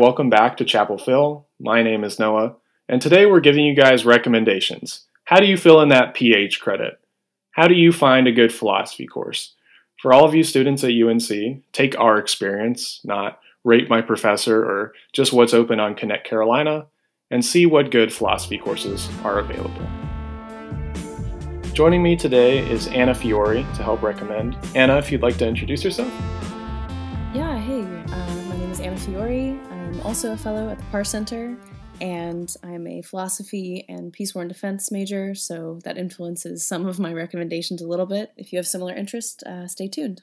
Welcome back to Chapel Phil. My name is Noah, and today we're giving you guys recommendations. How do you fill in that PH credit? How do you find a good philosophy course? For all of you students at UNC, take our experience, not rate my professor or just what's open on Connect Carolina, and see what good philosophy courses are available. Joining me today is Anna Fiore to help recommend. Anna, if you'd like to introduce yourself. Yeah, hey, uh, my name is Anna Fiore. I'm also a fellow at the Parr Center, and I'm a philosophy and peace war and defense major, so that influences some of my recommendations a little bit. If you have similar interest, uh, stay tuned.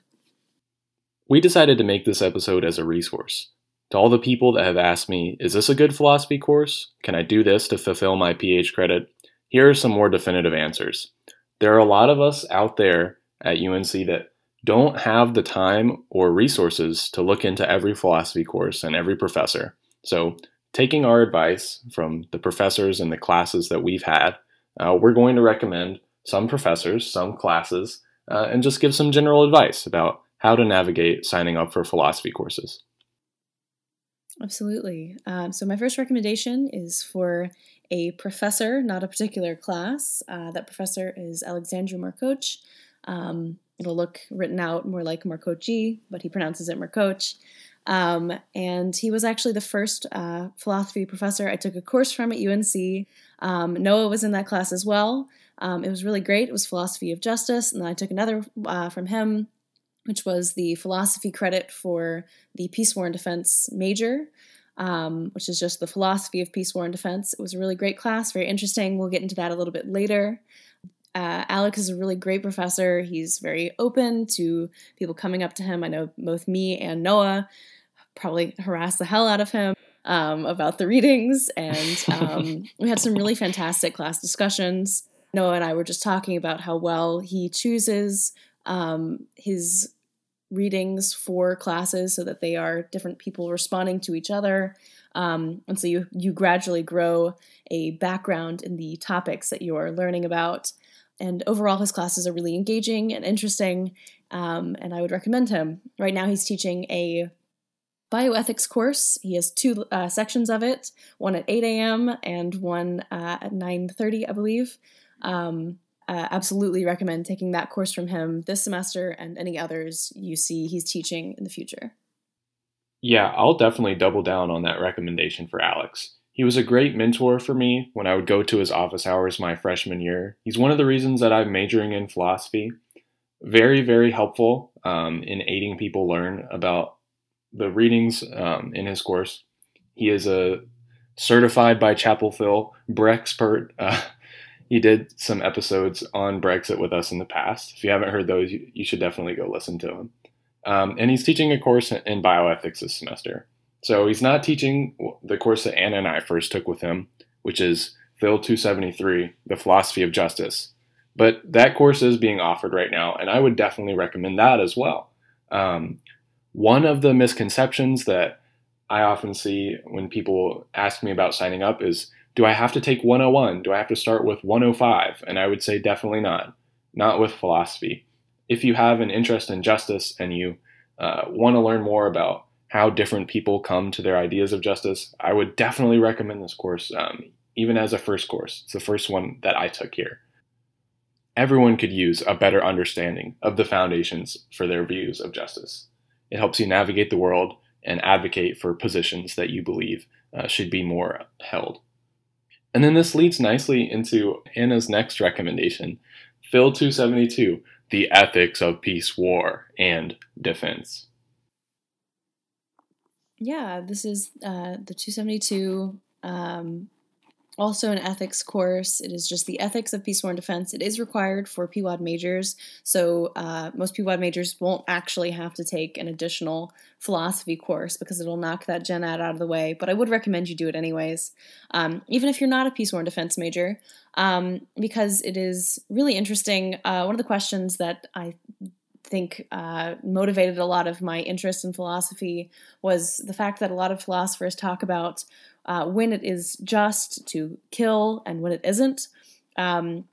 We decided to make this episode as a resource. To all the people that have asked me, is this a good philosophy course? Can I do this to fulfill my PH credit? Here are some more definitive answers. There are a lot of us out there at UNC that don't have the time or resources to look into every philosophy course and every professor. So, taking our advice from the professors and the classes that we've had, uh, we're going to recommend some professors, some classes, uh, and just give some general advice about how to navigate signing up for philosophy courses. Absolutely. Um, so, my first recommendation is for a professor, not a particular class. Uh, that professor is Alexandru Marcoci. Um, it'll look written out more like Marcoci, but he pronounces it Marcoci. Um, and he was actually the first uh, philosophy professor I took a course from at UNC. Um, Noah was in that class as well. Um, it was really great. It was philosophy of justice, and then I took another uh, from him, which was the philosophy credit for the peace, war, and defense major. Um, which is just the philosophy of peace, war, and defense. It was a really great class, very interesting. We'll get into that a little bit later. Uh, Alex is a really great professor. He's very open to people coming up to him. I know both me and Noah probably harassed the hell out of him um, about the readings, and um, we had some really fantastic class discussions. Noah and I were just talking about how well he chooses um, his readings for classes so that they are different people responding to each other. Um, and so you you gradually grow a background in the topics that you are learning about and overall his classes are really engaging and interesting um, and i would recommend him. Right now he's teaching a bioethics course. He has two uh, sections of it one at 8 a.m and one uh, at 9.30 i believe. Um, uh, absolutely recommend taking that course from him this semester and any others you see he's teaching in the future. Yeah i'll definitely double down on that recommendation for alex he was a great mentor for me when I would go to his office hours my freshman year. He's one of the reasons that I'm majoring in philosophy. Very, very helpful um, in aiding people learn about the readings um, in his course. He is a certified by Chapel Phil Brexpert. Uh, he did some episodes on Brexit with us in the past. If you haven't heard those, you, you should definitely go listen to him. Um, and he's teaching a course in bioethics this semester. So he's not teaching the course that Anna and I first took with him, which is Phil 273, The Philosophy of Justice. But that course is being offered right now, and I would definitely recommend that as well. Um, one of the misconceptions that I often see when people ask me about signing up is do I have to take 101? Do I have to start with 105? And I would say definitely not. Not with philosophy. If you have an interest in justice and you uh, want to learn more about how different people come to their ideas of justice, I would definitely recommend this course, um, even as a first course. It's the first one that I took here. Everyone could use a better understanding of the foundations for their views of justice. It helps you navigate the world and advocate for positions that you believe uh, should be more held. And then this leads nicely into Anna's next recommendation Phil 272 The Ethics of Peace, War, and Defense. Yeah, this is uh, the 272. Um, also, an ethics course. It is just the ethics of peace, war, and defense. It is required for PWAD majors, so uh, most PWAD majors won't actually have to take an additional philosophy course because it'll knock that gen ed out of the way. But I would recommend you do it anyways, um, even if you're not a peace, war, and defense major, um, because it is really interesting. Uh, one of the questions that I think uh, motivated a lot of my interest in philosophy was the fact that a lot of philosophers talk about uh, when it is just to kill and when it isn't. Um,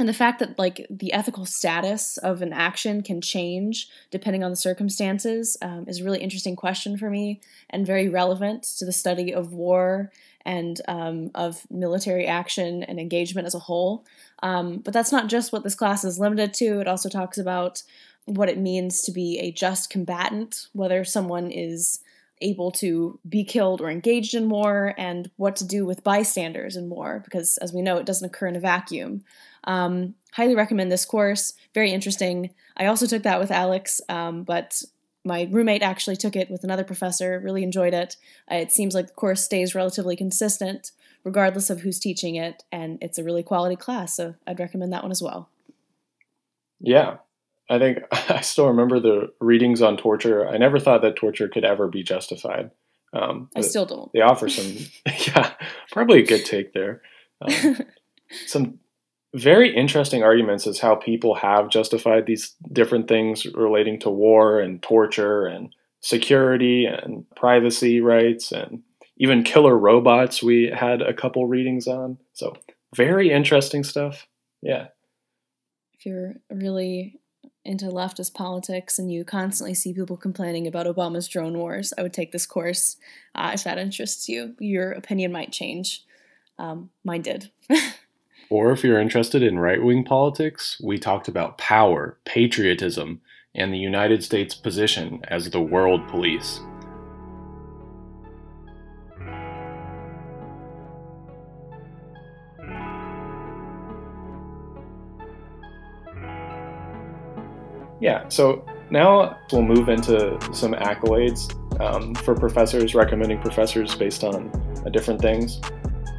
and the fact that like the ethical status of an action can change depending on the circumstances um, is a really interesting question for me and very relevant to the study of war and um, of military action and engagement as a whole um, but that's not just what this class is limited to it also talks about what it means to be a just combatant whether someone is able to be killed or engaged in war and what to do with bystanders in war because as we know it doesn't occur in a vacuum um, highly recommend this course. Very interesting. I also took that with Alex, um, but my roommate actually took it with another professor. Really enjoyed it. Uh, it seems like the course stays relatively consistent regardless of who's teaching it, and it's a really quality class. So I'd recommend that one as well. Yeah, I think I still remember the readings on torture. I never thought that torture could ever be justified. Um, I still don't. They offer some, yeah, probably a good take there. Um, some very interesting arguments as how people have justified these different things relating to war and torture and security and privacy rights and even killer robots we had a couple readings on so very interesting stuff yeah if you're really into leftist politics and you constantly see people complaining about obama's drone wars i would take this course uh, if that interests you. Your opinion might change. Um, mine did. Or if you're interested in right wing politics, we talked about power, patriotism, and the United States' position as the world police. Yeah, so now we'll move into some accolades um, for professors, recommending professors based on uh, different things.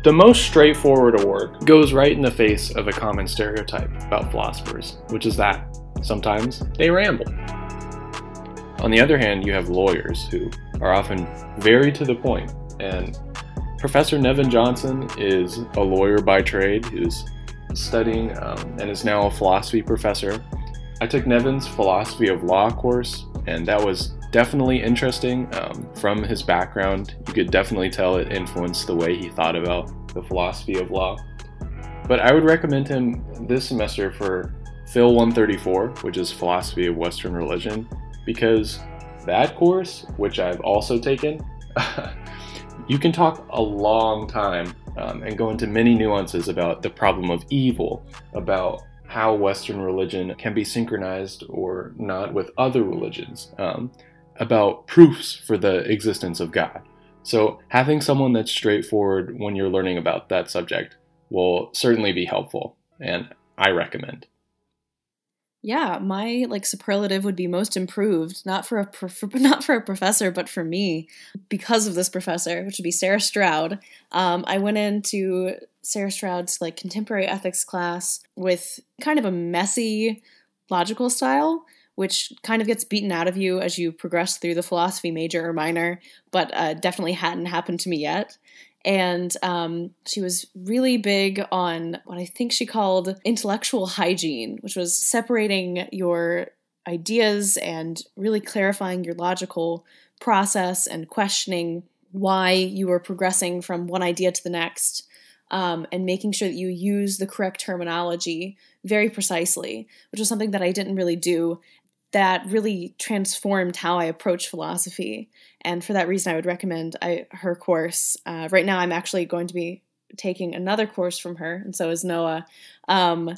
The most straightforward award goes right in the face of a common stereotype about philosophers, which is that sometimes they ramble. On the other hand, you have lawyers who are often very to the point, and Professor Nevin Johnson is a lawyer by trade who's studying um, and is now a philosophy professor. I took Nevin's philosophy of law course, and that was definitely interesting. Um, from his background, you could definitely tell it influenced the way he thought about the philosophy of law. But I would recommend him this semester for Phil 134, which is Philosophy of Western Religion, because that course, which I've also taken, you can talk a long time um, and go into many nuances about the problem of evil, about how Western religion can be synchronized or not with other religions. Um, about proofs for the existence of God. So, having someone that's straightforward when you're learning about that subject will certainly be helpful, and I recommend. Yeah, my like superlative would be most improved, not for a for, not for a professor, but for me, because of this professor, which would be Sarah Stroud. Um, I went into Sarah Stroud's like contemporary ethics class with kind of a messy logical style, which kind of gets beaten out of you as you progress through the philosophy major or minor, but uh, definitely hadn't happened to me yet. And um, she was really big on what I think she called intellectual hygiene, which was separating your ideas and really clarifying your logical process and questioning why you were progressing from one idea to the next. Um, and making sure that you use the correct terminology very precisely, which was something that I didn't really do that really transformed how I approach philosophy. And for that reason, I would recommend I, her course. Uh, right now, I'm actually going to be taking another course from her, and so is Noah. Um,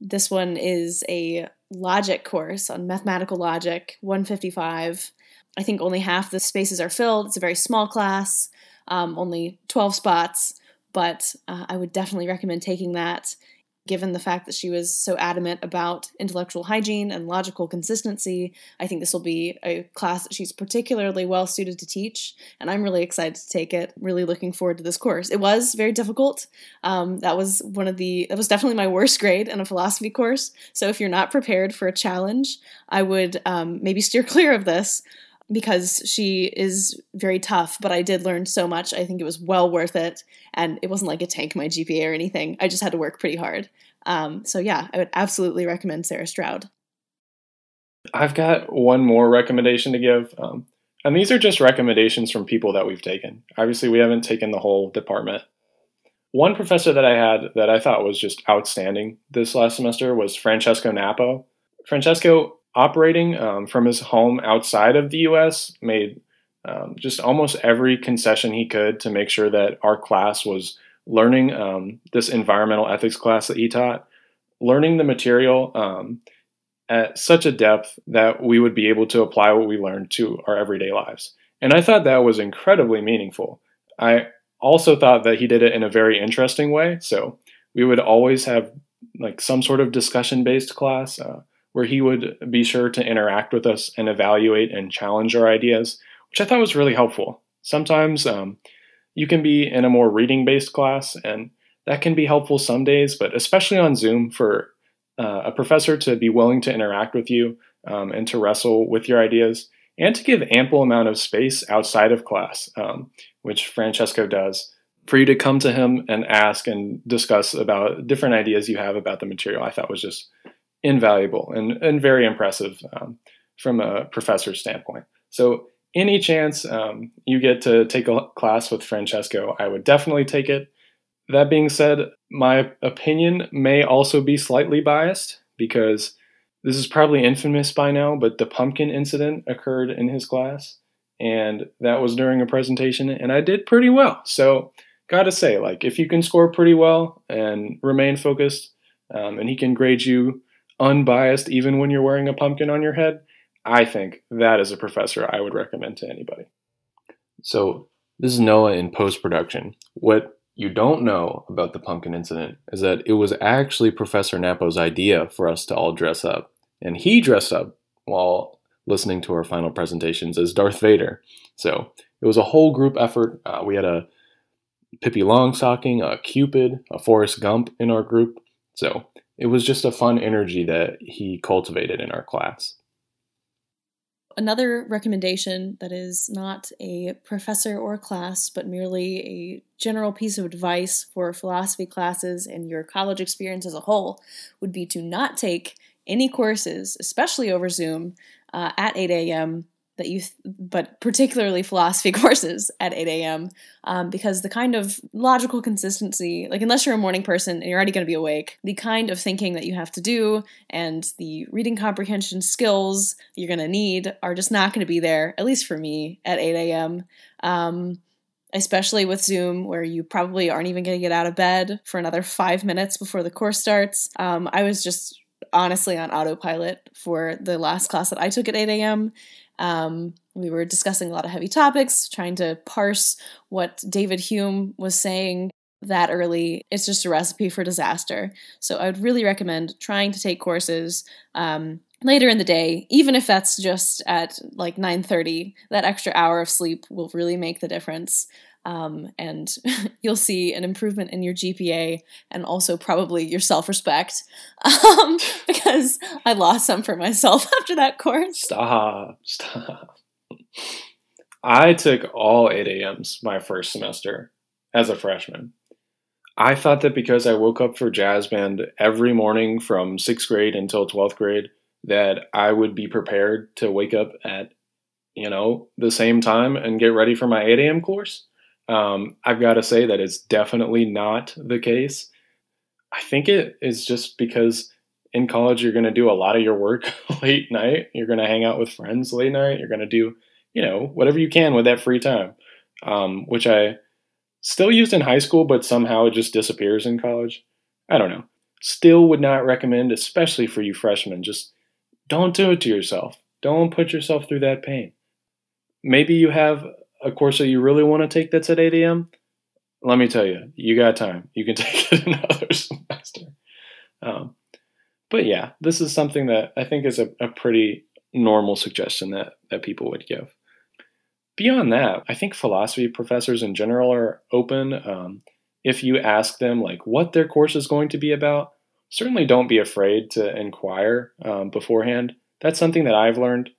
this one is a logic course on mathematical logic, 155. I think only half the spaces are filled. It's a very small class, um, only 12 spots, but uh, I would definitely recommend taking that given the fact that she was so adamant about intellectual hygiene and logical consistency, I think this will be a class that she's particularly well suited to teach, and I'm really excited to take it. Really looking forward to this course. It was very difficult. Um, that was one of the that was definitely my worst grade in a philosophy course. So if you're not prepared for a challenge, I would um, maybe steer clear of this because she is very tough, but I did learn so much. I think it was well worth it. And it wasn't like it tanked my GPA or anything. I just had to work pretty hard. Um, so, yeah, I would absolutely recommend Sarah Stroud. I've got one more recommendation to give. Um, and these are just recommendations from people that we've taken. Obviously, we haven't taken the whole department. One professor that I had that I thought was just outstanding this last semester was Francesco Nappo. Francesco, operating um, from his home outside of the US, made um, just almost every concession he could to make sure that our class was learning um, this environmental ethics class that he taught, learning the material um, at such a depth that we would be able to apply what we learned to our everyday lives. And I thought that was incredibly meaningful. I also thought that he did it in a very interesting way. So we would always have like some sort of discussion based class uh, where he would be sure to interact with us and evaluate and challenge our ideas, which I thought was really helpful. Sometimes um, you can be in a more reading based class, and that can be helpful some days, but especially on Zoom for uh, a professor to be willing to interact with you um, and to wrestle with your ideas and to give ample amount of space outside of class, um, which Francesco does, for you to come to him and ask and discuss about different ideas you have about the material. I thought was just invaluable and, and very impressive um, from a professor's standpoint. So, any chance um, you get to take a class with Francesco, I would definitely take it. That being said, my opinion may also be slightly biased because this is probably infamous by now, but the pumpkin incident occurred in his class, and that was during a presentation, and I did pretty well. So, gotta say, like, if you can score pretty well and remain focused, um, and he can grade you unbiased even when you're wearing a pumpkin on your head, I think that is a professor I would recommend to anybody. So, this is Noah in post production. What you don't know about the pumpkin incident is that it was actually Professor Nappo's idea for us to all dress up. And he dressed up while listening to our final presentations as Darth Vader. So it was a whole group effort. Uh, we had a Pippi Longstocking, a Cupid, a Forrest Gump in our group. So it was just a fun energy that he cultivated in our class. Another recommendation that is not a professor or class, but merely a general piece of advice for philosophy classes and your college experience as a whole would be to not take any courses, especially over Zoom, uh, at 8 a.m that you, th- but particularly philosophy courses at 8 a.m. Um, because the kind of logical consistency, like unless you're a morning person and you're already going to be awake, the kind of thinking that you have to do and the reading comprehension skills you're going to need are just not going to be there, at least for me, at 8 a.m. Um, especially with Zoom, where you probably aren't even going to get out of bed for another five minutes before the course starts. Um, I was just honestly on autopilot for the last class that I took at 8 a.m. Um, we were discussing a lot of heavy topics, trying to parse what David Hume was saying that early. It's just a recipe for disaster. So I would really recommend trying to take courses um, later in the day, even if that's just at like 9:30. That extra hour of sleep will really make the difference. Um, and you'll see an improvement in your GPA and also probably your self respect um, because I lost some for myself after that course. Stop, stop. I took all 8 a.m.s my first semester as a freshman. I thought that because I woke up for jazz band every morning from sixth grade until 12th grade, that I would be prepared to wake up at, you know, the same time and get ready for my 8 a.m. course. Um, I've got to say that it's definitely not the case. I think it is just because in college you're going to do a lot of your work late night. You're going to hang out with friends late night. You're going to do, you know, whatever you can with that free time, um, which I still used in high school, but somehow it just disappears in college. I don't know. Still would not recommend, especially for you freshmen. Just don't do it to yourself. Don't put yourself through that pain. Maybe you have a course that you really want to take that's at 8 a.m., let me tell you, you got time. You can take it another semester. Um, but yeah, this is something that I think is a, a pretty normal suggestion that, that people would give. Beyond that, I think philosophy professors in general are open. Um, if you ask them like what their course is going to be about, certainly don't be afraid to inquire um, beforehand. That's something that I've learned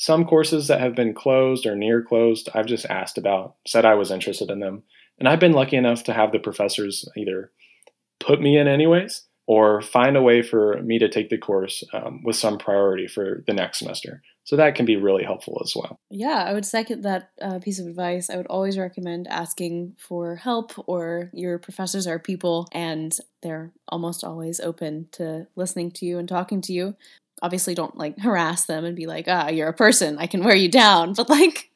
some courses that have been closed or near closed, I've just asked about, said I was interested in them. And I've been lucky enough to have the professors either put me in anyways or find a way for me to take the course um, with some priority for the next semester. So that can be really helpful as well. Yeah, I would second that uh, piece of advice. I would always recommend asking for help, or your professors are people and they're almost always open to listening to you and talking to you. Obviously, don't like harass them and be like, ah, you're a person, I can wear you down. But like,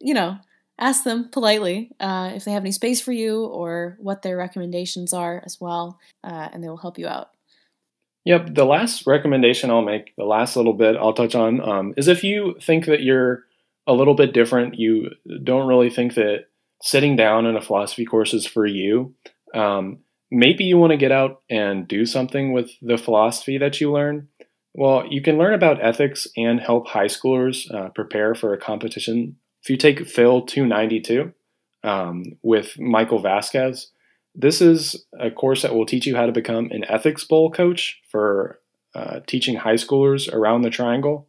you know, ask them politely uh, if they have any space for you or what their recommendations are as well, uh, and they will help you out. Yep. The last recommendation I'll make, the last little bit I'll touch on, um, is if you think that you're a little bit different, you don't really think that sitting down in a philosophy course is for you. Um, maybe you want to get out and do something with the philosophy that you learn. Well, you can learn about ethics and help high schoolers uh, prepare for a competition. If you take Phil 292 um, with Michael Vazquez, this is a course that will teach you how to become an ethics bowl coach for uh, teaching high schoolers around the triangle.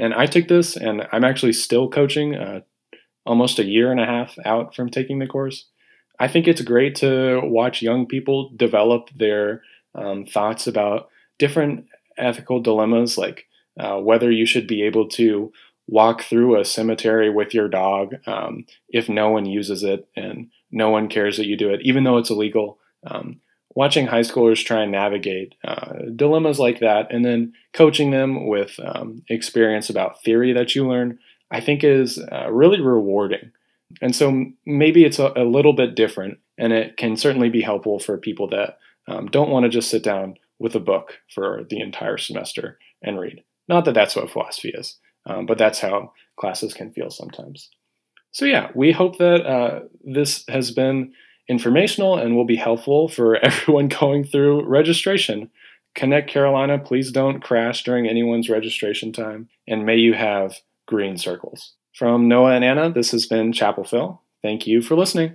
And I took this, and I'm actually still coaching uh, almost a year and a half out from taking the course. I think it's great to watch young people develop their um, thoughts about different ethical dilemmas, like uh, whether you should be able to walk through a cemetery with your dog um, if no one uses it, and no one cares that you do it, even though it's illegal. Um, watching high schoolers try and navigate uh, dilemmas like that and then coaching them with um, experience about theory that you learn, I think is uh, really rewarding. And so maybe it's a, a, little bit different, and it can certainly be helpful for people that um, don't want to just sit down with a book for the entire semester and read. Not that that's what philosophy is, um, but that's how classes can feel sometimes. So, yeah, we hope that uh, this has been informational and will be helpful for everyone going through registration. Connect Carolina, please don't crash during anyone's registration time, and may you have green circles. From Noah and Anna, this has been Chapel Phil. Thank you for listening.